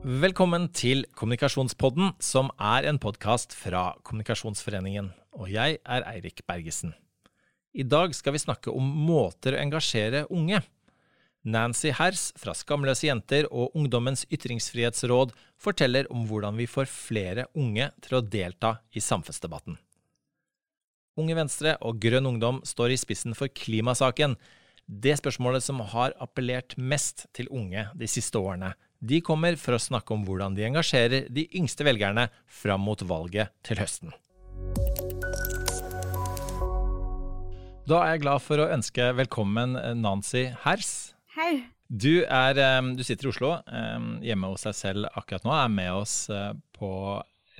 Velkommen til Kommunikasjonspodden, som er en podkast fra Kommunikasjonsforeningen. Og jeg er Eirik Bergesen. I dag skal vi snakke om måter å engasjere unge. Nancy Hers fra Skamløse jenter og Ungdommens ytringsfrihetsråd forteller om hvordan vi får flere unge til å delta i samfunnsdebatten. Unge Venstre og Grønn Ungdom står i spissen for klimasaken, det spørsmålet som har appellert mest til unge de siste årene. De kommer for å snakke om hvordan de engasjerer de yngste velgerne fram mot valget til høsten. Da er jeg glad for å ønske velkommen Nancy Hers. Hei. Du, er, eh, du sitter i Oslo, eh, hjemme hos deg selv akkurat nå, er med oss eh, på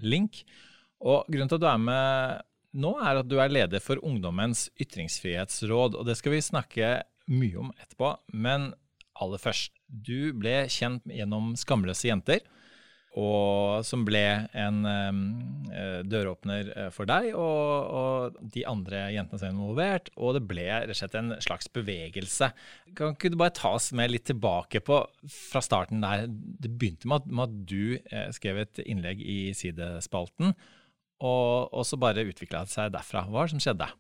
link. Og grunnen til at du er med nå, er at du er leder for Ungdommens ytringsfrihetsråd. Og det skal vi snakke mye om etterpå. Men aller først, du ble kjent gjennom Skamløse jenter og som ble en um, døråpner eh, for deg og, og, de andre jentene som er involvert. Og det ble rett og slett en slags bevegelse. Kan ikke du bare ta oss med litt tilbake på fra starten der? Det begynte med at, med at du eh, skrev et innlegg i Sidespalten, og, og så bare utvikla det seg derfra. Hva var det som skjedde?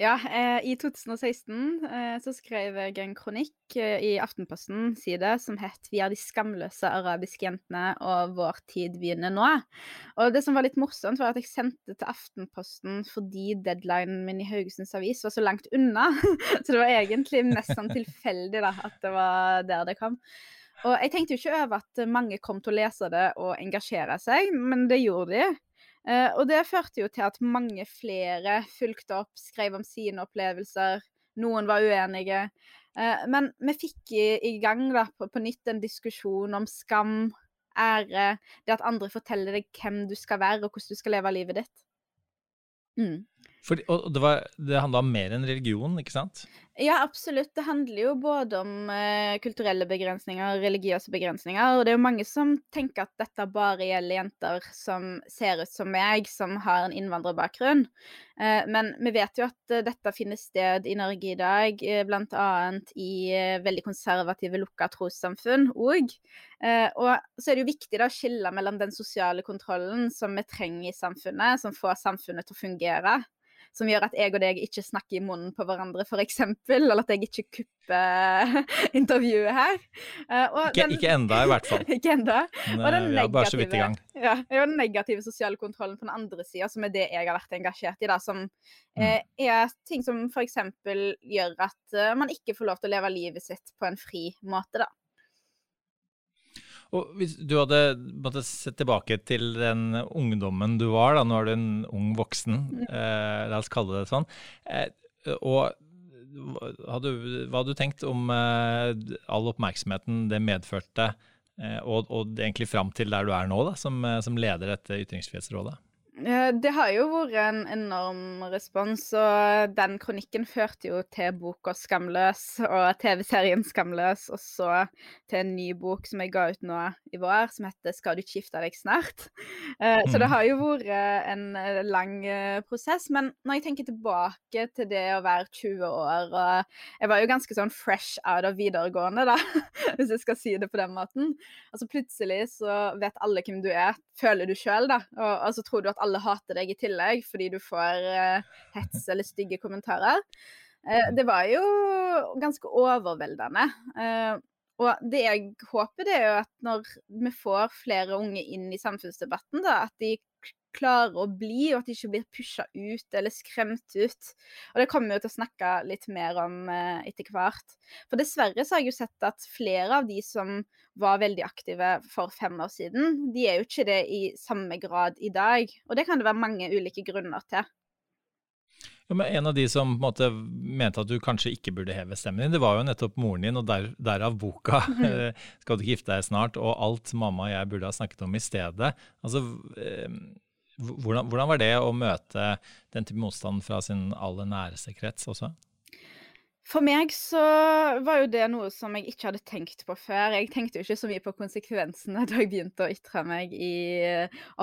Ja, eh, i 2016 eh, så skrev jeg en kronikk eh, i Aftenposten side som het 'Vi er de skamløse arabiske jentene, og vår tid begynner nå'. Og det som var litt morsomt, var at jeg sendte til Aftenposten fordi deadlinen min i Haugesunds Avis var så langt unna. så det var egentlig mest sånn tilfeldig da, at det var der det kom. Og jeg tenkte jo ikke over at mange kom til å lese det og engasjere seg, men det gjorde de. Uh, og det førte jo til at mange flere fulgte opp, skrev om sine opplevelser. Noen var uenige. Uh, men vi fikk i gang da, på, på, nytt en diskusjon om skam, ære, det at andre forteller deg hvem du skal være, og hvordan du skal leve livet ditt. Mm. For, og det, var, det handla om mer enn religion, ikke sant? Ja, absolutt. Det handler jo både om eh, kulturelle begrensninger og religiøse begrensninger. Og det er jo mange som tenker at dette bare gjelder jenter som ser ut som meg, som har en innvandrerbakgrunn. Eh, men vi vet jo at eh, dette finner sted i Norge i dag, uh, bl.a. i veldig konservative, lukka trossamfunn òg. og så er det jo viktig da, å skille mellom den sosiale kontrollen som vi trenger i samfunnet, som får samfunnet til å fungere som gjør at jeg og deg ikke snakker i munnen på hverandre, f.eks. Eller at jeg ikke kupper intervjuet her. Uh, ikke, den, ikke, enda, i hvert fall. ikke enda. Men, og den negative, ja, bare så vidt i gang. Ja, den negative sosiale kontrollen på den andre sida, som er det jeg har vært engasjert i, da, som mm. uh, er ting som f.eks. gjør at uh, man ikke får lov til å leve livet sitt på en fri måte, da. Og Hvis du hadde måtte sett tilbake til den ungdommen du var, da, nå er du en ung voksen, mm. eh, la oss kalle det sånn, eh, og hadde, hva hadde du tenkt om eh, all oppmerksomheten det medførte, eh, og, og, egentlig fram til der du er nå, da, som, eh, som leder dette Ytringsfrihetsrådet? Eh, det har jo vært en enorm respons, og den kronikken førte jo til boka 'Skamløs' og TV-serien 'Skamløs', og så til en ny bok som jeg ga ut nå i vår, som heter 'Skal du ikke gifte deg snart'? Eh, så det mm. har jo vært en eh, lang prosess. Men når jeg tenker tilbake til det å være 20 år, og jeg var jo ganske sånn fresh out av videregående, da, hvis jeg skal si det på den måten. Altså plutselig så vet alle hvem du er, føler du sjøl, da, og, og så tror du at alle hater deg i tillegg fordi du får uh, hets eller stygge kommentarer. Uh, det var jo ganske overveldende. Uh, og det jeg håper, det er jo at når vi får flere unge inn i samfunnsdebatten, da, at de klarer å bli, og at de ikke blir pusha ut eller skremt ut. Og det kommer vi til å snakke litt mer om eh, etter hvert. For dessverre så har jeg jo sett at flere av de som var veldig aktive for fem år siden, de er jo ikke det i samme grad i dag. Og det kan det være mange ulike grunner til. Ja, men En av de som måte, mente at du kanskje ikke burde heve stemmen din, det var jo nettopp moren din, og der, derav boka mm. 'Skal du ikke gifte deg snart?' og alt mamma og jeg burde ha snakket om i stedet. Altså, eh, hvordan, hvordan, var det å møte den type motstand fra sin aller næreste krets også? For meg så var jo det noe som jeg ikke hadde tenkt på før. Jeg tenkte jo ikke så mye på konsekvensene da jeg begynte å ytre meg i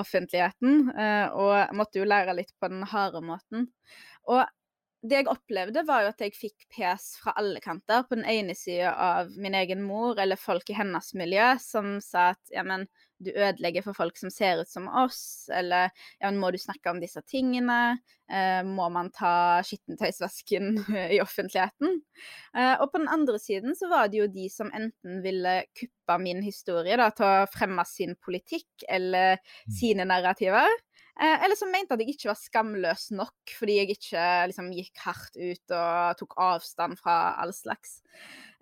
offentligheten, eh, og måtte jo lære litt på den harde måten. Og det jeg opplevde, var jo at jeg fikk pes fra alle kanter. På den ene sida av min egen mor eller folk i hennes miljø som sa at ja, men du ødelegger for folk som ser ut som oss, eller ja, må du snakke om disse tingene? Eh, må man ta skittentøysvasken i offentligheten? Eh, og på den andre siden så var det jo de som enten ville kuppe min historie da, til å fremme sin politikk eller mm. sine narrativer. Eh, eller som mente at jeg ikke var skamløs nok fordi jeg ikke liksom, gikk hardt ut og tok avstand fra all slags.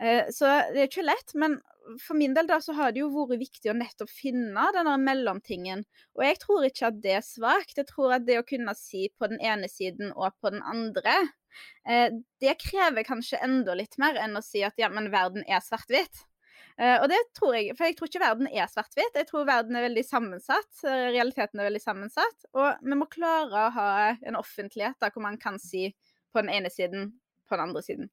Eh, så det er ikke lett, men for min del da, så har det jo vært viktig å nettopp finne denne mellomtingen. Og jeg tror ikke at det er svakt. Jeg tror at det å kunne si på den ene siden og på den andre, eh, det krever kanskje enda litt mer enn å si at ja, men verden er svart-hvitt. Uh, og det tror jeg, for jeg tror ikke verden er svart-hvit. Jeg tror verden er veldig sammensatt. Eh, realiteten er veldig sammensatt. Og vi må klare å ha en offentlighet da, hvor man kan si på den ene siden, på den andre siden.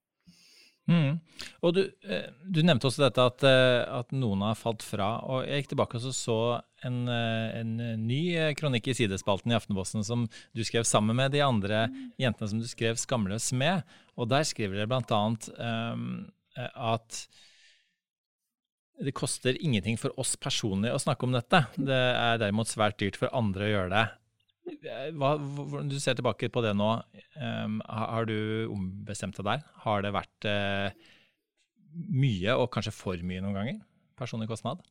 Mm. Og du, eh, du, nevnte også dette at, at, noen har falt fra. og Jeg gikk tilbake og så en, en ny kronikk i sidespalten i Aftenposten som du skrev sammen med de andre mm. jentene som du skrev 'Skamløs' med. Og Der skriver dere bl.a. Um, at det koster ingenting for oss personlig å snakke om dette. Det er derimot svært dyrt for andre å gjøre det. Hva, du ser tilbake på det nå. Um, har du ombestemt deg der? Har det vært uh, mye, og kanskje for mye noen ganger? Personlig kostnad?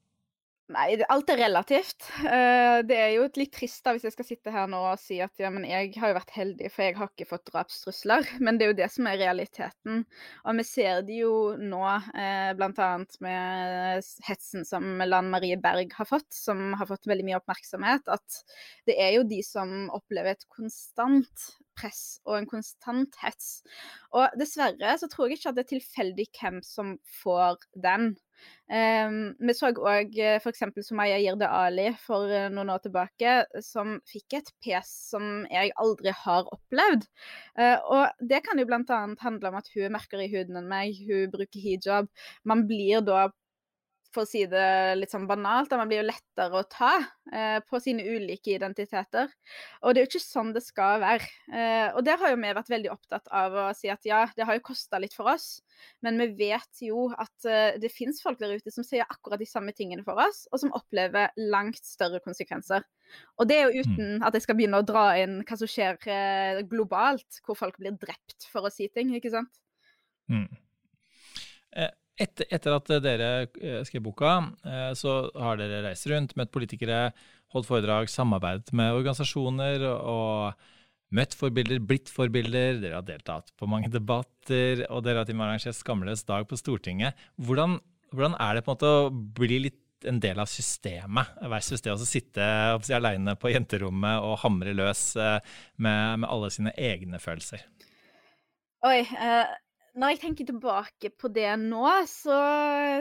Nei, alt er relativt. Uh, det er jo litt trist da hvis jeg skal sitte her nå og si at ja, men jeg har jo vært heldig, for jeg har ikke fått drapstrusler. Men det er jo det som er realiteten. Og vi ser det jo nå, uh, bl.a. med hetsen som Lan Marie Berg har fått, som har fått veldig mye oppmerksomhet, at det er jo de som opplever et konstant press og en konstant hets. Og dessverre så tror jeg ikke at det er tilfeldig hvem som får den. Um, vi så òg f.eks. Sumaya Jirde Ali for uh, noen år tilbake, som fikk et pes som jeg aldri har opplevd. Uh, og det kan jo bl.a. handle om at hun er mørkere i huden enn meg, hun bruker hijab. Man blir da for å si det litt sånn banalt, at man blir jo lettere å ta eh, på sine ulike identiteter. Og det er jo ikke sånn det skal være. Eh, og der har jo vi vært veldig opptatt av å si at ja, det har jo kosta litt for oss, men vi vet jo at eh, det fins folk der ute som sier akkurat de samme tingene for oss, og som opplever langt større konsekvenser. Og det er jo mm. uten at jeg skal begynne å dra inn hva som skjer eh, globalt, hvor folk blir drept for å si ting, ikke sant? Mm. Etter, etter, at dere eh, skrev boka, eh, så har dere reist rundt, møtt politikere, holdt foredrag, samarbeidet med organisasjoner og møtt forbilder, blitt forbilder. Dere har deltatt på mange debatter, og dere har til og med arrangert Skamløs dag på Stortinget. Hvordan, hvordan, er det på en måte å bli litt en del av systemet, versus det å sitte si, aleine på jenterommet og hamre løs eh, med, med alle sine egne følelser? Oi, når jeg tenker tilbake på det nå, så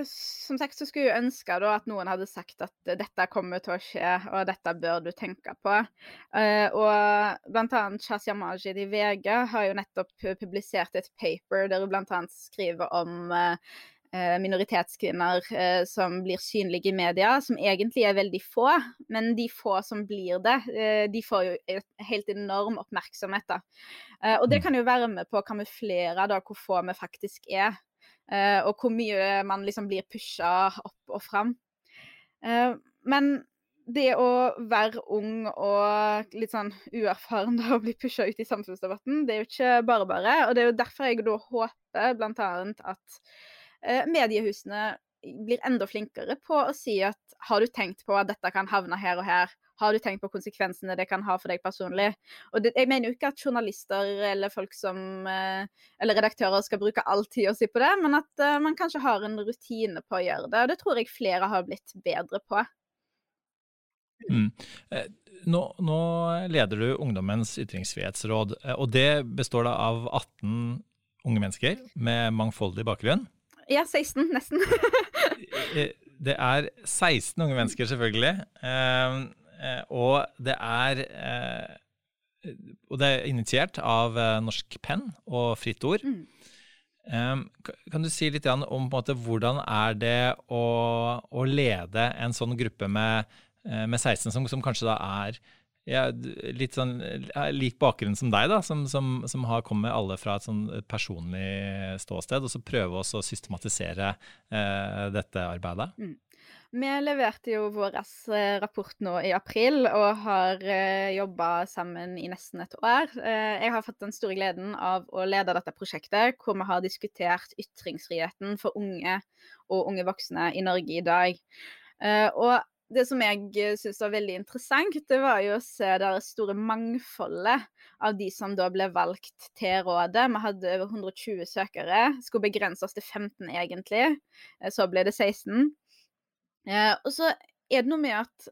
som sagt så skulle jeg ønske da at noen hadde sagt at dette kommer til å skje, og dette bør du tenke på. Uh, og annet Shazia Majid i VG har jo nettopp publisert et paper der hun annet skriver om uh, Eh, minoritetskvinner eh, som blir synlige i media, som egentlig er veldig få. Men de få som blir det, eh, de får jo helt enorm oppmerksomhet. da. Og det mm. kan jo være med på å kamuflere da, hvor få vi faktisk er. Og hvor mye man liksom blir pusha opp og fram. Men det å være ung og litt sånn uerfaren da, og bli pusha ut i samfunnsdebatten, det er jo ikke bare bare. Og det er jo derfor jeg da håper bl.a. at Eh, mediehusene blir enda flinkere på å si at har du tenkt på at dette kan havne her og her? Har du tenkt på konsekvensene det kan ha for deg personlig? Og det, Jeg mener jo ikke at journalister eller folk som, eh, eller redaktører skal bruke all tida si på det, men at uh, man kanskje har en rutine på å gjøre det. Og det tror jeg flere har blitt bedre på. Mm. Nå, nå, leder du Ungdommens ytringsfrihetsråd, og det består da av 18 unge mennesker med mangfoldig bakgrunn. Ja, 16, nesten. det er 16 unge mennesker, selvfølgelig. Ehm, eh, og det er eh, Og det er initiert av eh, Norsk Penn og Fritt Ord. Mm. Ehm, kan du si litt om måte, hvordan er det å, å, lede en sånn gruppe med, med 16 som, som, kanskje da er jeg, litt sånn lik bakgrunn som deg, da, som, som, som har kommet alle fra et sånn personlig ståsted, og så prøve å systematisere eh, dette arbeidet? Mm. Vi leverte jo vår rapport nå i april, og har eh, jobba sammen i nesten et år. Eh, jeg har fått den store gleden av å lede dette prosjektet, hvor vi har diskutert ytringsfriheten for unge og unge voksne i Norge i dag. Eh, og det som jeg syns var veldig interessant, det var jo å se det store mangfoldet av de som da ble valgt til rådet. Vi hadde over 120 søkere. Skulle begrense oss til 15 egentlig. Eh, så ble det 16. Eh, og så er det noe med at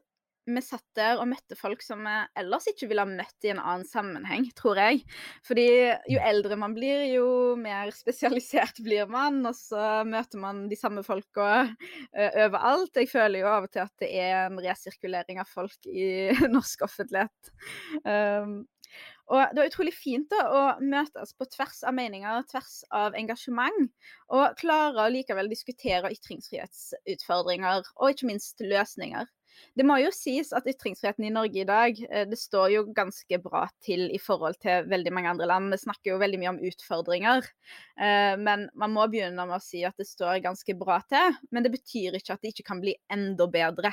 vi satt der og møtte folk som vi ellers ikke ville ha møtt i en annen sammenheng, tror jeg. Fordi jo mm. eldre man blir, jo mer spesialisert blir man, og så møter man de samme folka overalt. Jeg føler jo av og til at det er en resirkulering av folk i norsk offentlighet. Um, og det var utrolig fint da, å møtes på tvers av meninger, tvers av engasjement, og klare å likevel diskutere ytringsfrihetsutfordringer, og ikke minst løsninger. Det må jo sies at ytringsfriheten i Norge i dag eh, det står jo ganske bra til i forhold til veldig mange andre land. Vi snakker jo veldig mye om utfordringer, eh, men man må begynne med å si at det står ganske bra til. Men det betyr ikke at det ikke kan bli enda bedre.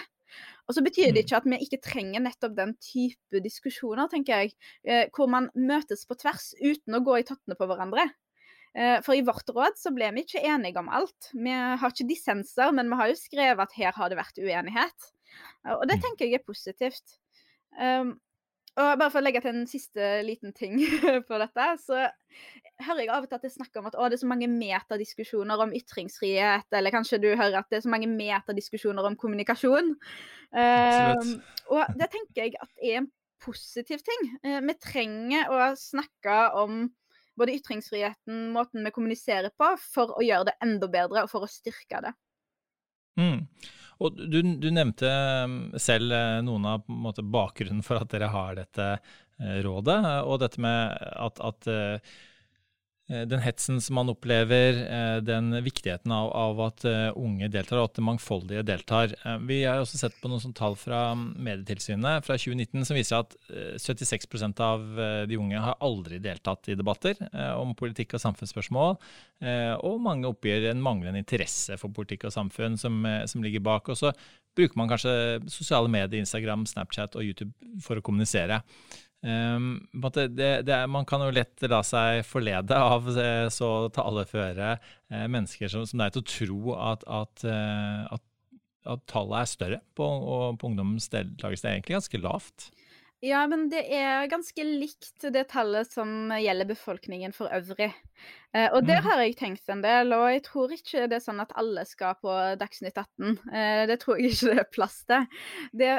Og så betyr det mm. ikke at vi ikke trenger nettopp den type diskusjoner, tenker jeg, eh, hvor man møtes på tvers uten å gå i tottene på hverandre. For i vårt råd så ble vi ikke enige om alt. Vi har ikke dissenser, men vi har jo skrevet at her har det vært uenighet. Og det mm. tenker jeg er positivt. Um, og bare for å legge til en siste liten ting på dette, så hører jeg av og til at det er snakk om at å, det er så mange metadiskusjoner om ytringsfrihet, eller kanskje du hører at det er så mange metadiskusjoner om kommunikasjon. Um, og det tenker jeg at er en positiv ting. Uh, vi trenger å snakke om både ytringsfriheten, måten vi kommuniserer på, for å gjøre det enda bedre og for å styrke det. Mm. Og du, du, nevnte um, selv eh, noen av måte, bakgrunnen for at dere har dette eh, rådet, og dette med at, at eh, Eh, den hetsen som man opplever, eh, den viktigheten av, av, at eh, unge deltar, og at mangfoldige deltar. Vi har også sett på noen tall fra Medietilsynet fra 2019 som viser at 76% av de unge har aldri deltatt i debatter om politikk og samfunnsspørsmål. Og mange oppgir en manglende interesse for politikk og samfunn som, som ligger bak. Og så bruker man kanskje sosiale medier, Instagram, Snapchat og YouTube for å kommunisere. Um, det, det, man kan jo lett la seg forlede av eh, så taleføre eh, mennesker som, som er til å tro at, at, eh, at, at, tallet er større på, på ungdommens deltakelse. Det er egentlig ganske lavt. Ja, men det er ganske likt det tallet som gjelder befolkningen for øvrig. Eh, og der mm. har jeg tenkt en del, og jeg tror ikke det er sånn at alle skal på Dagsnytt 18. Eh, det tror jeg ikke det er plass til. Det,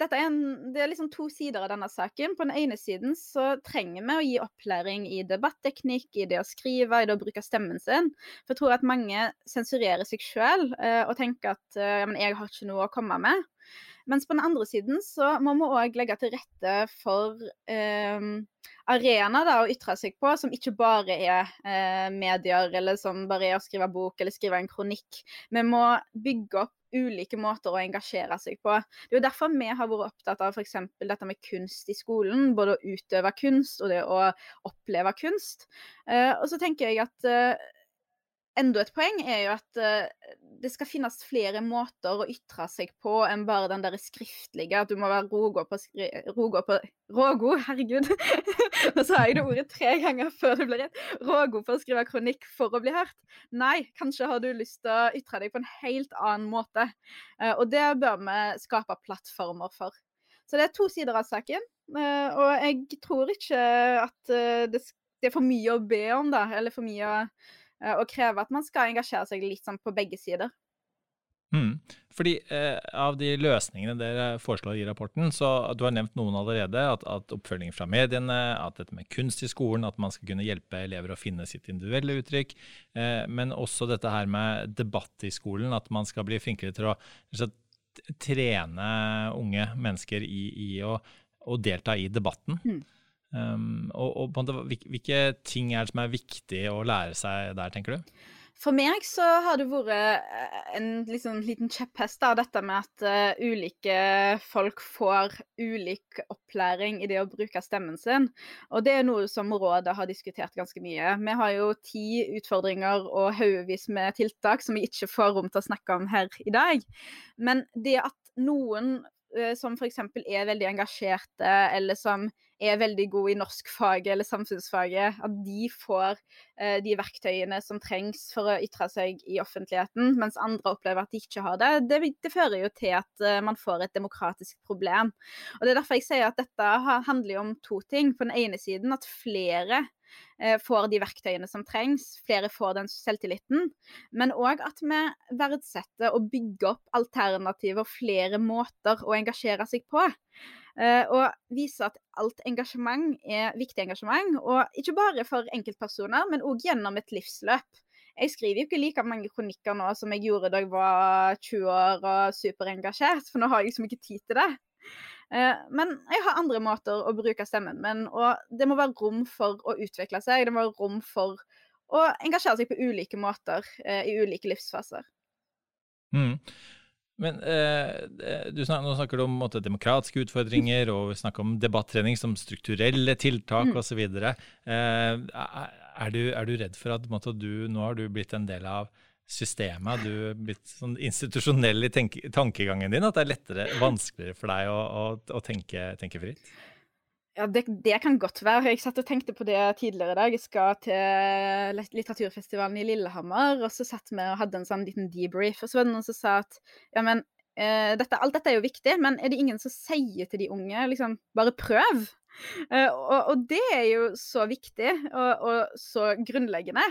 dette er, en, det er liksom to sider av denne saken. På den ene siden så trenger vi å gi opplæring i debatteknikk, i det å skrive, i det å bruke stemmen sin. For jeg tror at mange sensurerer seg sjøl eh, og tenker at eh, jeg har ikke noe å komme med. Mens på den andre siden så må vi òg legge til rette for eh, arenaer å ytre seg på, som ikke bare er eh, medier, eller som bare er å skrive bok eller skrive en kronikk. Vi må bygge opp ulike måter å engasjere seg på. Det er jo derfor vi har vært opptatt av f.eks. dette med kunst i skolen. Både å utøve kunst og det å oppleve kunst. Uh, og så tenker jeg at uh, enda et poeng er jo at uh, det skal finnes flere måter å ytre seg på enn bare den der skriftlige. At du må være rågod på, rågod på Rågod, herregud! Nå sa jeg det ordet tre ganger før det ble rett. Rågod på å skrive kronikk for å bli hørt. Nei, kanskje har du lyst til å ytre deg på en helt annen måte. Uh, og det bør vi skape plattformer for. Så det er to sider av saken. Uh, og jeg tror ikke at det, det er for mye å be om, da. Eller for mye å og krever at man skal engasjere seg litt sånn på begge sider. Mm. Fordi eh, Av de løsningene dere foreslår i rapporten, så du har nevnt noen allerede. At, at, oppfølging fra mediene, at dette med kunst i skolen, at man skal kunne hjelpe elever å finne sitt individuelle uttrykk. Eh, men også dette her med debatt i skolen, at man skal bli flinkere til å trene unge mennesker i, i å, å, delta i debatten. Mm. Um, og, og Hvilke ting er det som er viktig å lære seg der, tenker du? For meg så har det vært eh, en liksom, liten kjepphest av dette med at uh, ulike folk får ulik opplæring i det å bruke stemmen sin. Og det er noe som rådet har diskutert ganske mye. Vi har jo ti utfordringer og haugevis med tiltak som vi ikke får rom til å snakke om her i dag. Men det at noen som f.eks. er veldig engasjerte, eller som er veldig gode i norskfaget eller samfunnsfaget, at de får eh, de verktøyene som trengs for å ytre seg i offentligheten, mens andre opplever at de ikke har det, det, det fører jo til at eh, man får et demokratisk problem. Og Det er derfor jeg sier at dette handler om to ting. På den ene siden at flere eh, får de verktøyene som trengs, flere får den selvtilliten. Men òg at vi verdsetter og bygger opp alternativer, flere måter å engasjere seg på. Uh, og viser at alt engasjement er viktig engasjement. Og ikke bare for enkeltpersoner, men òg gjennom et livsløp. Jeg skriver jo ikke like mange kronikker nå som jeg gjorde da jeg var 20 år og superengasjert, for nå har jeg liksom ikke tid til det. Uh, men jeg har andre måter å bruke stemmen min, og det må være rom for å utvikle seg. Det må være rom for å engasjere seg på ulike måter uh, i ulike livsfaser. Mm. Men eh, du snakker, nå snakker du om måte, demokratiske utfordringer, og vi snakker om debattrening som strukturelle tiltak mm. osv. Eh, er, du, er du redd for at måte, du, nå har du blitt en del av systemet, du er blitt sånn institusjonell i tankegangen din, at det er lettere, vanskeligere for deg å, å, å tenke, tenke fritt? Ja, det, det, kan godt være. Jeg satt og tenkte på det tidligere i dag. Jeg skal til litteraturfestivalen i Lillehammer, og så satt vi og hadde en sånn liten debrief. Og så var det noen som sa at ja, men eh, dette, alt dette er jo viktig, men er det ingen som sier til de unge liksom bare prøv? Eh, og, og, det er jo så viktig og, og så grunnleggende.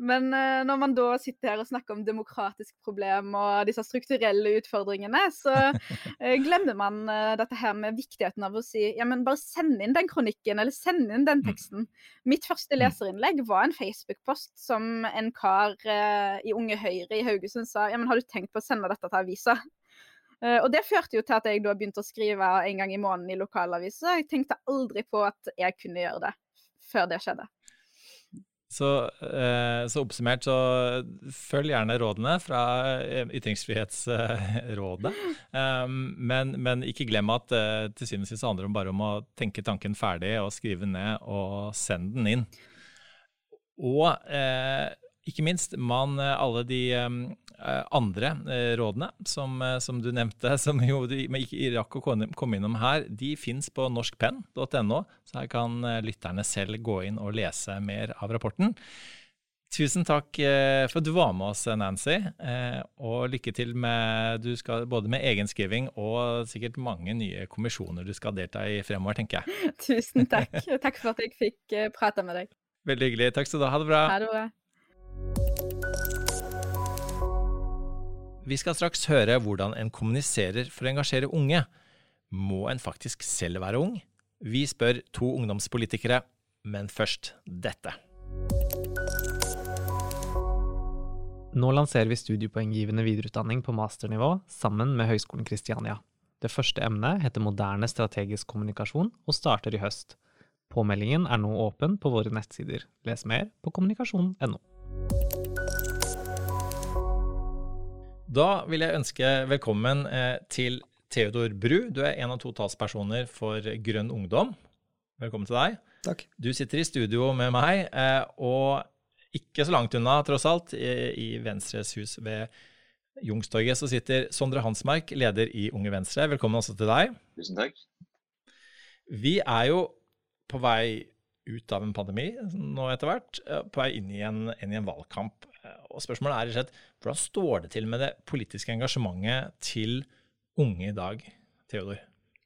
Men uh, når man da sitter her og snakker om demokratisk problem og disse strukturelle utfordringene, så uh, glemmer man dette her med viktigheten av å si ja, men bare send inn den kronikken, eller send inn den mm. teksten. Mitt første mm. leserinnlegg var en Facebook-post som en kar i Unge Høyre i Haugesund sa ja, men har du tenkt på å sende dette til avisa? Og det førte jo til at jeg da begynte å skrive en gang i måneden i lokalavisa. Jeg tenkte aldri på at jeg kunne gjøre det før det skjedde. Så, eh, så, oppsummert, så følg gjerne rådene fra eh, Ytringsfrihetsrådet. Um, men, men, ikke glem at til syvende og sist handler det bare om å tenke tanken ferdig og skrive ned og sende den inn. Og eh, ikke minst, man, alle de um, andre eh, rådene som, som, du nevnte, som jo du ikke rakk å komme innom her, de fins på norskpenn.no, så her kan lytterne selv gå inn og lese mer av rapporten. Tusen takk for at du var med oss, Nancy. Og lykke til med du skal, både med egenskriving og sikkert mange nye kommisjoner du skal delta i fremover, tenker jeg. Tusen takk. Takk for at jeg fikk prate med deg. Veldig hyggelig. Takk skal du ha. Ha det bra. Ha det bra. Vi skal straks høre hvordan en kommuniserer for å engasjere unge. Må en faktisk selv være ung? Vi spør to ungdomspolitikere, men først dette. Nå lanserer vi studiepoenggivende videreutdanning på masternivå sammen med Høgskolen Kristiania. Det første emnet heter Moderne strategisk kommunikasjon og starter i høst. Påmeldingen er nå åpen på våre nettsider. Les mer på kommunikasjon.no. Da vil jeg ønske velkommen eh, til Theodor Bru. Du er en av to talspersoner for Grønn Ungdom. Velkommen til deg. Takk. Du sitter i studio med meg, eh, og ikke så langt unna, tross alt, i Venstres hus ved Youngstorget, så sitter Sondre Hansmark, leder i Unge Venstre. Velkommen også til deg. Tusen takk. Vi er jo på vei ut av en pandemi nå etter hvert, eh, på vei inn i en, inn i en valgkamp. Og spørsmålet er rett hvordan står det til med det politiske engasjementet til unge i dag, Theodor?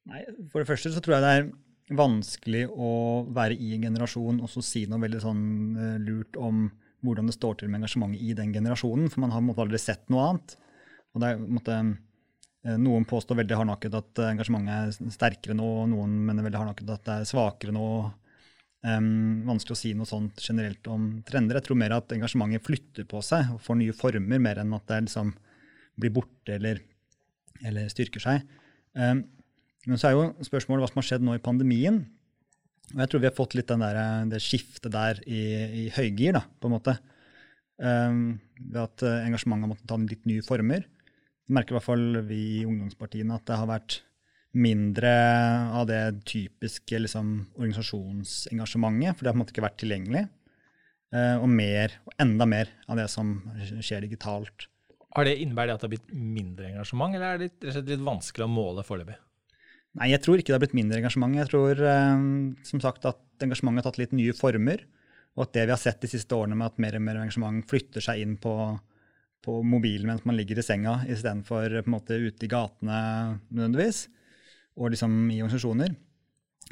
Nei, For det første så tror jeg det er vanskelig å være i en generasjon og så si noe veldig sånn uh, lurt om hvordan det står til med engasjementet i den generasjonen, for man har måtte, aldri sett noe annet. Og det er, måtte, Noen påstår veldig hardnakket at engasjementet er sterkere nå, noen mener veldig hardnakket at det er svakere nå. Um, vanskelig å si noe sånt generelt om trender. Jeg tror mer at engasjementet flytter på seg og får nye former, mer enn at det liksom blir borte eller, eller styrker seg. Um, men så er jo spørsmålet hva som har skjedd nå i pandemien. Og jeg tror vi har fått litt der, det skiftet der i, i høygir, da, på en måte. ved at engasjementet har måttet ta litt nye former. Det merker i hvert fall vi i ungdomspartiene at det har vært mindre av det typiske liksom, organisasjonsengasjementet, for det har på en måte ikke vært tilgjengelig. Og mer, og enda mer av det som skjer digitalt. Har det Innebærer det at det har blitt mindre engasjement, eller er det litt, litt vanskelig å måle foreløpig? Nei, jeg tror ikke det har blitt mindre engasjement. Jeg tror som sagt at engasjementet har tatt litt nye former. Og at det vi har sett de siste årene med at mer og mer engasjement flytter seg inn på, på mobilen mens man ligger i senga, istedenfor ute i gatene nødvendigvis, og liksom i organisasjoner,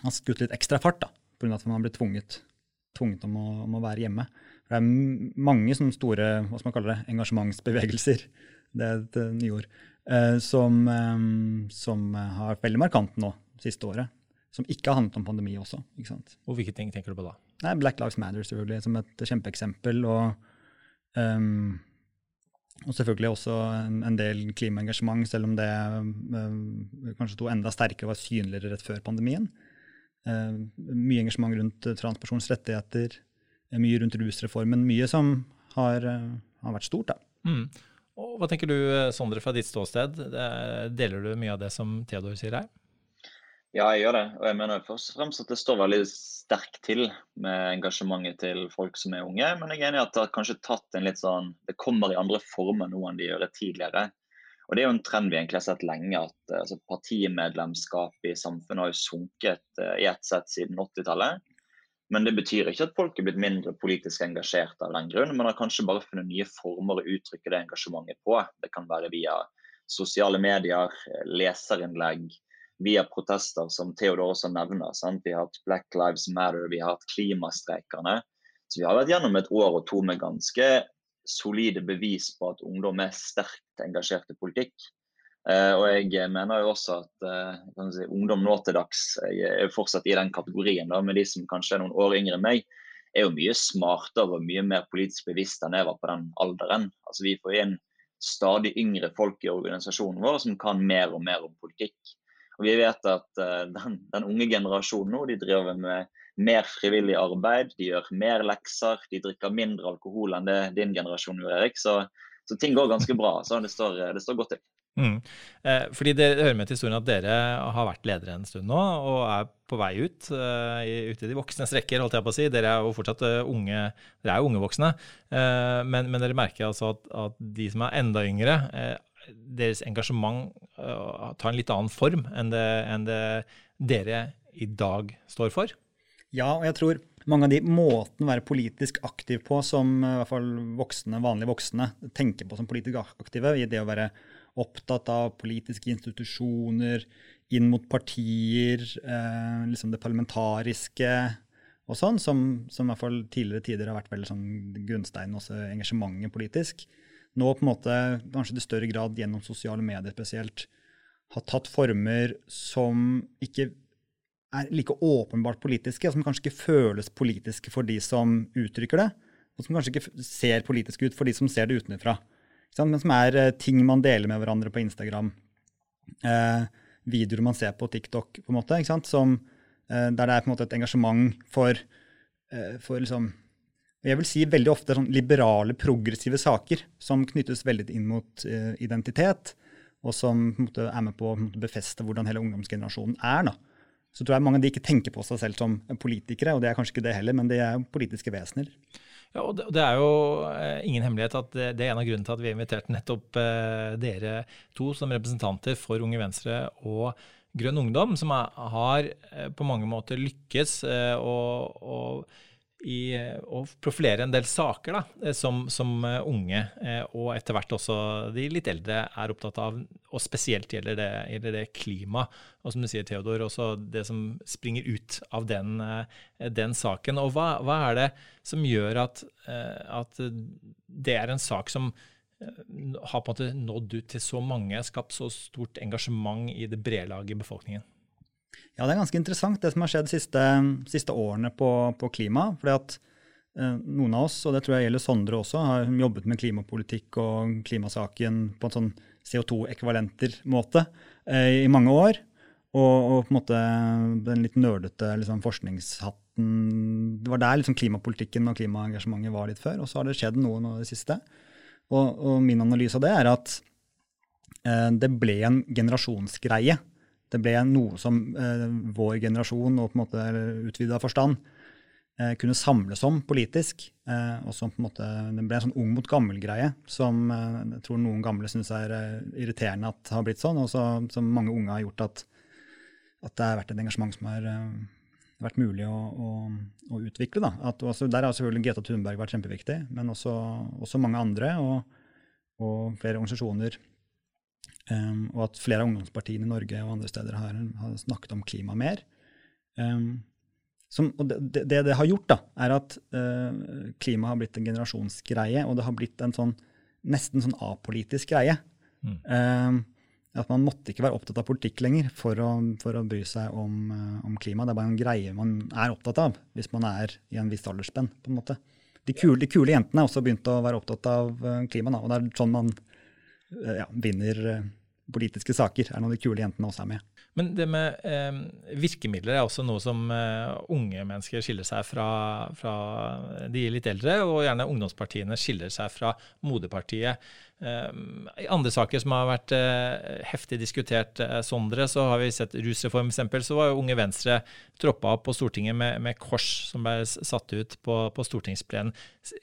har skutt litt ekstra fart da, pga. at man har blitt tvunget, tvunget om, å, om, å, være hjemme. For det er mange sånne store hva skal man kalle det, engasjementsbevegelser, det er et nye ord, som, eh, som har vært veldig markant nå siste året som ikke har handlet om pandemi også. ikke sant? Og Hvilke ting tenker du på da? Nei, Black Lives Matter selvfølgelig, som et kjempeeksempel. Og, um, og selvfølgelig også en, del klimaengasjement, selv om det uh, kanskje sto enda sterkere og var synligere rett før pandemien. Uh, mye engasjement rundt transpersons rettigheter, mye rundt rusreformen. Mye som har, har vært stort. da. Mm. Og hva tenker du, Sondre, fra ditt ståsted? Deler du mye av det som Theodor sier her? Ja, jeg gjør det. Og jeg mener først og fremst at det står veldig sterkt til med engasjementet til folk som er unge. Men jeg er enig i at det har kanskje tatt en litt sånn Det kommer i andre former nå enn de gjør det tidligere. Og det er jo en trend vi egentlig har sett lenge, at altså, partimedlemskapet i samfunnet har jo sunket uh, i ett sett siden 80-tallet. Men det betyr ikke at folk er blitt mindre politisk engasjert av den grunn. Man har kanskje bare funnet nye former å uttrykke det engasjementet på. Det kan være via sosiale medier, leserinnlegg, via protester, som Theodor også nevner. Sant? Vi har hatt Black Lives Matter, vi har hatt klimastreikerne. Så vi har vært gjennom et år og to med ganske solide bevis på at ungdom er sterkt engasjert i politikk. Uh, og jeg mener jo også at uh, si, ungdom nå til dags er fortsatt i den kategorien, da, med de som kanskje er noen år yngre enn meg, er jo mye smartere og mye mer politisk bevisst enn jeg var på den alderen. Altså Vi får inn stadig yngre folk i organisasjonen vår som kan mer og mer om politikk. Og vi vet at uh, den, den, unge generasjonen nå, de driver med mer frivillig arbeid, de gjør mer lekser, de drikker mindre alkohol enn det din generasjon gjør, Erik. Så, så ting går ganske bra. Så det står, det står godt til. Mm. Eh, fordi det, hører med til historien at dere har vært ledere en stund nå, og er på vei ut. Eh, ute i de voksnes rekker, holdt jeg på å si. Dere er jo fortsatt uh, unge dere er jo unge voksne. Eh, men, men, dere merker altså at, at, de som er enda yngre, deres engasjement uh, tar en litt annen form enn det, enn det, dere i dag står for? Ja, og jeg tror mange av de måtene å være politisk aktiv på som i hvert fall voksne, vanlige voksne tenker på som politisk aktive, i det å være opptatt av politiske institusjoner, inn mot partier, eh, liksom det parlamentariske og sånn, som, som, i hvert fall tidligere tider har vært veldig sånn grunnsteinen, også engasjementet politisk nå på en måte, kanskje i større grad gjennom sosiale medier spesielt, har tatt former som ikke er like åpenbart politiske, og som kanskje ikke føles politiske for de som uttrykker det, og som kanskje ikke ser politiske ut for de som ser det utenfra. Men som er uh, ting man deler med hverandre på Instagram. eh, videoer man ser på TikTok, på en måte, som, eh, der det er på en måte et engasjement for, for liksom, jeg vil si veldig ofte sånn liberale, progressive saker som knyttes veldig inn mot uh, identitet, og som måte, er med på å befeste hvordan hele ungdomsgenerasjonen er. Da. Så tror jeg mange av de ikke tenker på seg selv som politikere, og det er kanskje ikke det heller, men de er politiske vesener. Ja, og det, er jo eh, ingen hemmelighet at det, er en av grunnene til at vi har invitert nettopp eh, dere to som representanter for Unge Venstre og Grønn Ungdom, som har på mange måter lykkes og, og i å profilere en del saker da, eh, som, som, eh, unge, eh, og etter hvert også de litt eldre, er opptatt av. Og spesielt gjelder det, gjelder det klima, og som du sier, Theodor, også det som springer ut av den, den saken. Og hva, hva, er det som gjør at, at, det er en sak som har på en måte nådd ut til så mange, skapt så stort engasjement i det brede laget i befolkningen? Ja, det er ganske interessant det som har skjedd de siste, siste, årene på, på klima. fordi at eh, noen av oss, og det tror jeg gjelder Sondre også, har jobbet med klimapolitikk og klimasaken på en sånn CO2-ekvivalenter-måte eh, i mange år. Og, og, på en måte den litt nerdete liksom, forskningshatten Det var der liksom klimapolitikken og klimaengasjementet var litt før, og så har det skjedd noe nå i det siste. Og, og, min analyse av det er at eh, det ble en generasjonsgreie. Det ble noe som eh, vår generasjon, og på en måte utvida forstand, eh, kunne samles om politisk. Eh, og som på en måte, Det ble en sånn ung mot gammel-greie som eh, jeg tror noen gamle syns er eh, irriterende at har blitt sånn, og så, som mange unge har gjort at at det har vært et engasjement som har uh, vært mulig å, å, å utvikle. Også, der har selvfølgelig Greta Thunberg vært kjempeviktig, men også, også mange andre og, og flere organisasjoner. Um, og at flere av ungdomspartiene i Norge og andre steder har, har snakket om klima mer. Um, som, og det, det, det har gjort, da, er at uh, klima har blitt en generasjonsgreie, og det har blitt en sånn nesten sånn apolitisk greie. Mm. Um, at man måtte ikke være opptatt av politikk lenger for å, for å bry seg om, uh, om, klima. Det er bare en greie man er opptatt av hvis man er i en viss aldersspenn. på en måte. De kule, de kule jentene har også begynt å være opptatt av uh, klima, da, og det er sånn man ja, vinner politiske saker. er når de kule jentene også er med. Men det med eh, virkemidler er også noe som eh, unge mennesker skiller seg fra, fra, de litt eldre, og gjerne ungdomspartiene skiller seg fra moderpartiet. Eh, I andre saker som har vært eh, heftig diskutert, eh, Sondre, så har vi sett rusreform f.eks. Så var jo Unge Venstre troppa opp på Stortinget med, med kors som ble satt ut på, på stortingsplenen.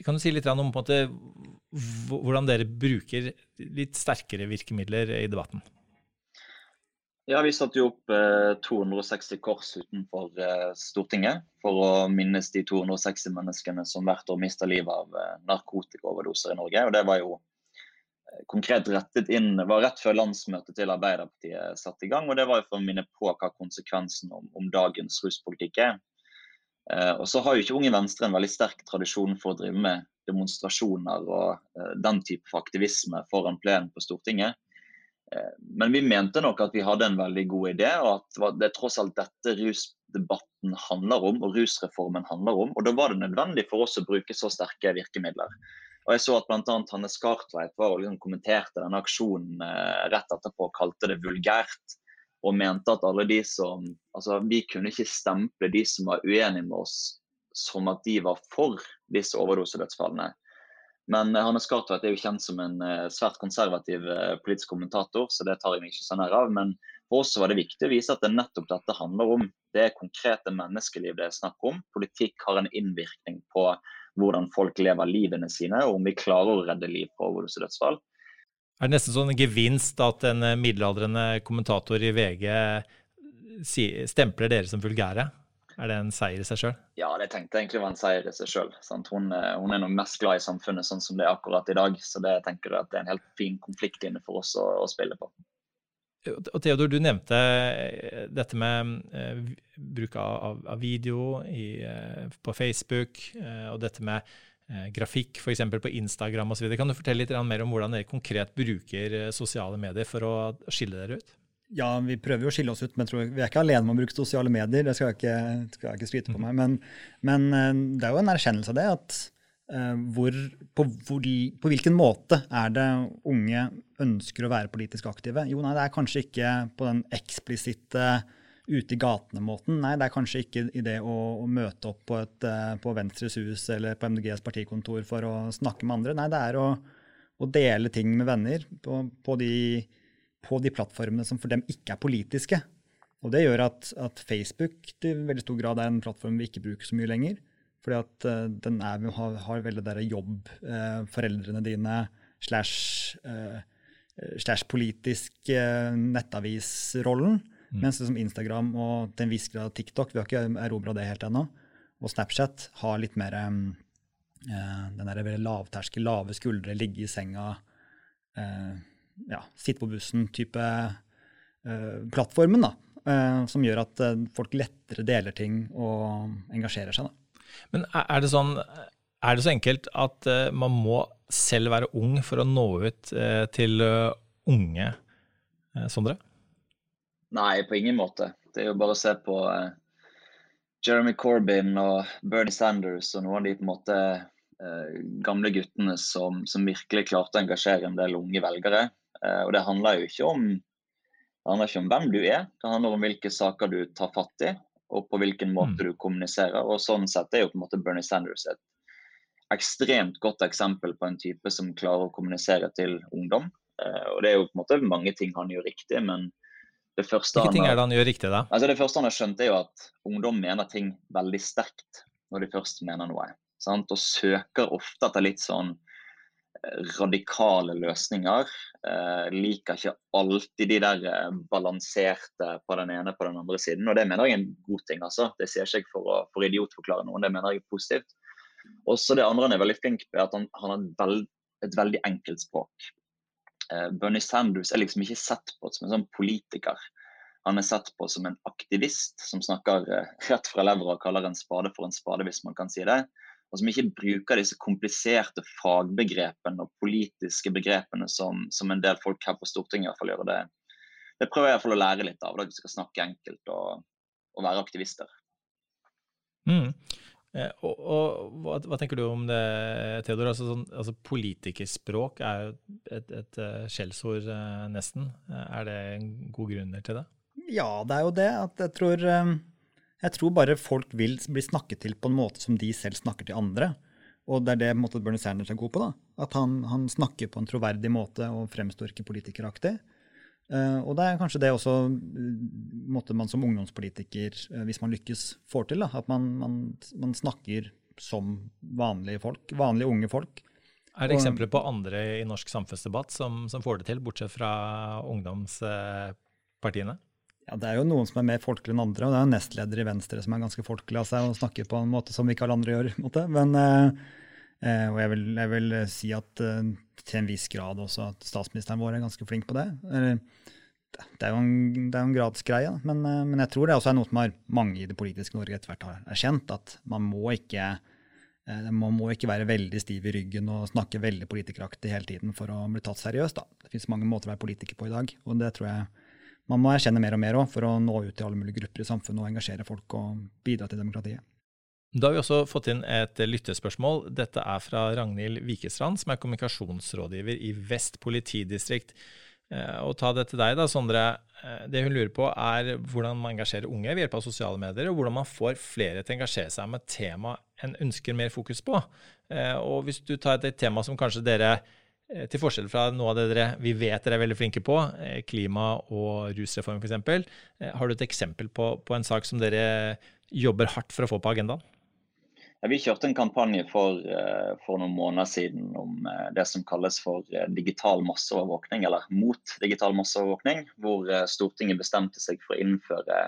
Kan du si litt om måte, hvordan dere bruker litt sterkere virkemidler i debatten? Ja, Vi satte jo opp eh, 260 kors utenfor Stortinget for å minnes de 260 menneskene som hvert år mister livet av narkotikaoverdoser i Norge. Og Det var jo konkret rettet inn, var rett før landsmøtet til Arbeiderpartiet satte i gang. og Det var for å minne på hva konsekvensen om, om dagens ruspolitikk er. Eh, og så har jo ikke Unge Venstre en veldig sterk tradisjon for å drive med demonstrasjoner og eh, den type aktivisme foran plenen på Stortinget. Eh, men vi mente nok at vi hadde en veldig god idé, og at det er tross alt dette rusdebatten handler om, og rusreformen handler om. Og da var det nødvendig for oss å bruke så sterke virkemidler. Og jeg så at bl.a. Hanne Skartveit var og liksom kommenterte denne aksjonen eh, rett etterpå og kalte det vulgært. Og mente at alle de som Altså, vi kunne ikke stemple de som var uenige med oss som at de var for disse overdosedødsfallene. Men Hanne Skartveit er jo kjent som en eh, svært konservativ eh, politisk kommentator, så det tar jeg meg ikke så nær av. Men for oss var det viktig å vise at det nettopp dette handler om. Det er konkrete menneskeliv det er snakk om. Politikk har en innvirkning på hvordan folk lever livene sine, og om vi klarer å redde liv på overdosedødsfall. Er det nesten sånn en gevinst at en eh, middelaldrende kommentator i VG stempler dere som vulgære? Er det en seier i seg sjøl? Ja, det tenkte jeg egentlig var en seier i seg sjøl. Hun, eh, hun, er nå mest glad i samfunnet sånn som det er akkurat i dag. Så det tenker jeg at det er en helt fin konflikt inne for oss å, å spille på. Og Theodor, du nevnte eh, dette med eh, bruk av, av video i, eh, på Facebook, og dette med grafikk f.eks. på Instagram osv. Kan du fortelle litt mer om hvordan dere konkret bruker sosiale medier for å skille dere ut? Ja, vi prøver jo å skille oss ut, men tror, vi er ikke alene med å bruke sosiale medier. Det skal jeg ikke, skal jeg ikke skryte på mm. meg. Men, men, det er jo en erkjennelse av det. at hvor, på, hvor, på, hvilken måte er det unge ønsker å være politisk aktive? Jo, nei, det er kanskje ikke på den eksplisitte ute i gatene-måten. Nei, det er kanskje ikke i det å, å møte opp på, et, uh, på Venstres hus eller på MDGs partikontor for å snakke med andre. Nei, det er å, å dele ting med venner på, på de på de plattformene som for dem ikke er politiske. Og det gjør at, at Facebook i veldig stor grad er en plattform vi ikke bruker så mye lenger. Fordi at uh, den er, har, har veldig der jobb, uh, foreldrene dine, slash, uh, slash politisk nettavisrollen. Mm. Mens det som Instagram og til en viss grad TikTok, vi har ikke erobra det helt ennå, og Snapchat har litt mer um, den der veldig lavterskel, lave skuldre, ligge i senga. Ja, sitte på bussen-type plattformen, da, uh, som gjør at uh, folk lettere deler ting og engasjerer seg. Da. Men er det, sånn, er det så enkelt at man må selv være ung for å nå ut til unge, Sondre? Nei, på ingen måte. Det er jo bare å se på Jeremy Corbyn og Bernie Sanders og noen av de på en måte gamle guttene som, som virkelig klarte å engasjere en del unge velgere. Eh, og det handler jo ikke om, det handler ikke om hvem du er, det handler om hvilke saker du tar fatt i. og på hvilken måte mm. du kommuniserer. og Sånn sett er jo på en måte Bernie Sanders et ekstremt godt eksempel på en type som klarer å kommunisere til ungdom. Uh, og Det er jo på en måte mange ting han gjør riktig, men det første, Hvilke ting er det han gjør riktig, da? Altså det første han har skjønt, er jo at ungdom mener ting veldig sterkt når de først mener noe. Sant? Og søker ofte etter litt sånn radikale løsninger. Eh, liker ikke alltid de der eh, balanserte på den ene på den andre siden. Og det mener jeg er en god ting. altså. Det sier ikke jeg for å for idiotforklare noen, det mener jeg er positivt. Også det andre han er veldig flink på, er at han, han har et, veld, et, veldig enkelt språk. Eh, Bernie Sanders er liksom ikke sett på som en sånn politiker. Han er sett på som en aktivist som snakker eh, rett fra levra og kaller en spade for en spade, hvis man kan si det og som ikke bruker disse kompliserte fagbegrepene og politiske begrepene som, som en del folk her på Stortinget i hvert fall gjør. Det, det prøver jeg i hvert fall å lære litt av, at vi skal snakke enkelt og, og være aktivister. Mm. Eh, og, og hva, hva, tenker du om det, Theodor? Altså, sånn, altså Politikerspråk er jo et, et, et eh, skjellsord, eh, nesten. Er det en god grunn til det? Ja, det er jo det. At jeg tror jeg tror bare folk vil bli snakket til på en måte som de selv snakker til andre. Og det er det måte, Bernie Sanders er god på. da. At han, han, snakker på en troverdig måte og fremstår ikke politikeraktig. Uh, og det er kanskje det også uh, måtte man som ungdomspolitiker, uh, hvis man lykkes, får til. da. At man, man, man, snakker som vanlige folk. Vanlige unge folk. Er det eksempler på andre i norsk samfunnsdebatt som, som får det til, bortsett fra ungdomspartiene? Ja, Det er jo noen som er mer folkelige enn andre, og det er jo nestleder i Venstre som er ganske folkelig av seg og snakker på en måte som ikke alle andre gjør. Måte. Men, eh, eh, og jeg vil, jeg vil, si at eh, til en viss grad også at statsministeren vår er ganske flink på det. Det er jo en, det en gradsgreie, men, eh, men, jeg tror det også er noe som har mange i det politiske Norge etter hvert har erkjent, at man må ikke eh, man må ikke være veldig stiv i ryggen og snakke veldig politikeraktig hele tiden for å bli tatt seriøst. Det finnes mange måter å være politiker på i dag, og det tror jeg man må erkjenne mer og mer også, for å nå ut til alle mulige grupper i samfunnet og engasjere folk og bidra til demokratiet. Da har vi også fått inn et lyttespørsmål. Dette er fra Ragnhild Vikestrand, som er kommunikasjonsrådgiver i Vest politidistrikt. Eh, og ta det til deg, da, Sondre. Eh, det hun lurer på, er hvordan man engasjerer unge ved hjelp av sosiale medier, og hvordan man får flere til å engasjere seg med tema en ønsker mer fokus på. Eh, og hvis du tar et tema som kanskje dere til forskjell fra noe av det dere, vi vet dere er veldig flinke på, eh, klima- og rusreform f.eks., eh, har du et eksempel på, på, en sak som dere jobber hardt for å få på agendaen? Ja, vi kjørte en kampanje for, for, noen måneder siden om det som kalles for digital masseovervåkning, eller mot digital masseovervåkning, hvor Stortinget bestemte seg for å innføre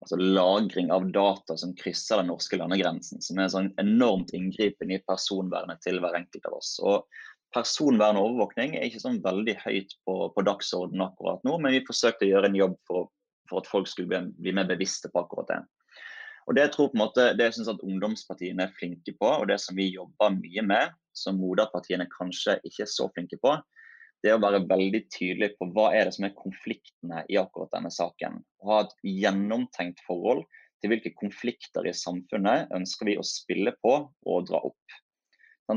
altså lagring av data som krysser den norske landegrensen. Som er en sånn enormt inngripen i personvernet til hver enkelt av oss. Og personvern og overvåkning er ikke sånn veldig høyt på, på dagsordenen akkurat nå, men vi forsøkte å gjøre en jobb for, for at folk skulle bli, bli, mer bevisste på akkurat det. Og Det jeg tror på en måte, det jeg synes at ungdomspartiene er flinke på, og det som vi jobber mye med, som moderpartiene kanskje ikke er så flinke på, det er å være veldig tydelig på hva er det som er konfliktene i akkurat denne saken. Og ha et gjennomtenkt forhold til hvilke konflikter i samfunnet ønsker vi å spille på og dra opp.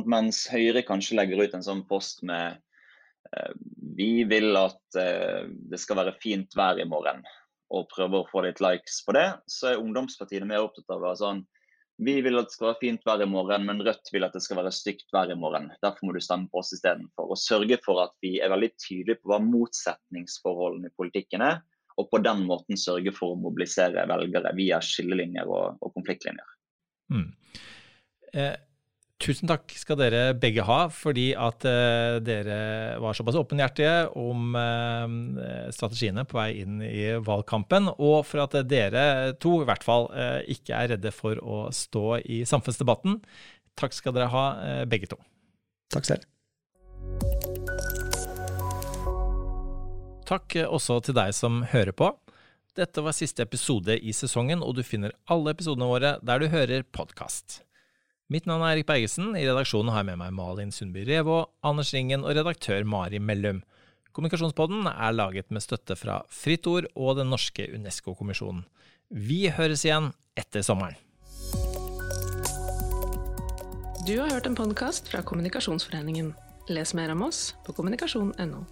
Mens Høyre kanskje legger ut en sånn post med eh, vi vil at eh, det skal være fint vær i morgen, og prøver å få litt likes på det, så er ungdomspartiene mer opptatt av å være sånn vi vil at det skal være fint vær i morgen, men Rødt vil at det skal være stygt vær i morgen. Derfor må du stemme på oss istedenfor. Og sørge for at vi er veldig tydelige på hva motsetningsforholdene i politikken er, og på den måten sørge for å mobilisere velgere via skillelinjer og, og konfliktlinjer. Mm. Eh, Tusen takk skal dere begge ha, fordi at uh, dere var såpass åpenhjertige om uh, strategiene på vei inn i valgkampen, og for at dere to i hvert fall uh, ikke er redde for å stå i samfunnsdebatten. Takk skal dere ha, begge to. Takk selv. Takk også til deg som hører på. Dette var siste episode i sesongen, og du finner alle episodene våre der du hører podkast. Mitt navn er Erik Bergesen. I redaksjonen har jeg med meg Malin Sundby Revå, Anders Ringen og redaktør Mari Mellum. Kommunikasjonspodden er laget med støtte fra Fritt Ord og Den norske UNESCO-kommisjonen. Vi høres igjen etter sommeren. Du har hørt en podkast fra Kommunikasjonsforeningen. Les mer om oss på kommunikasjon.no.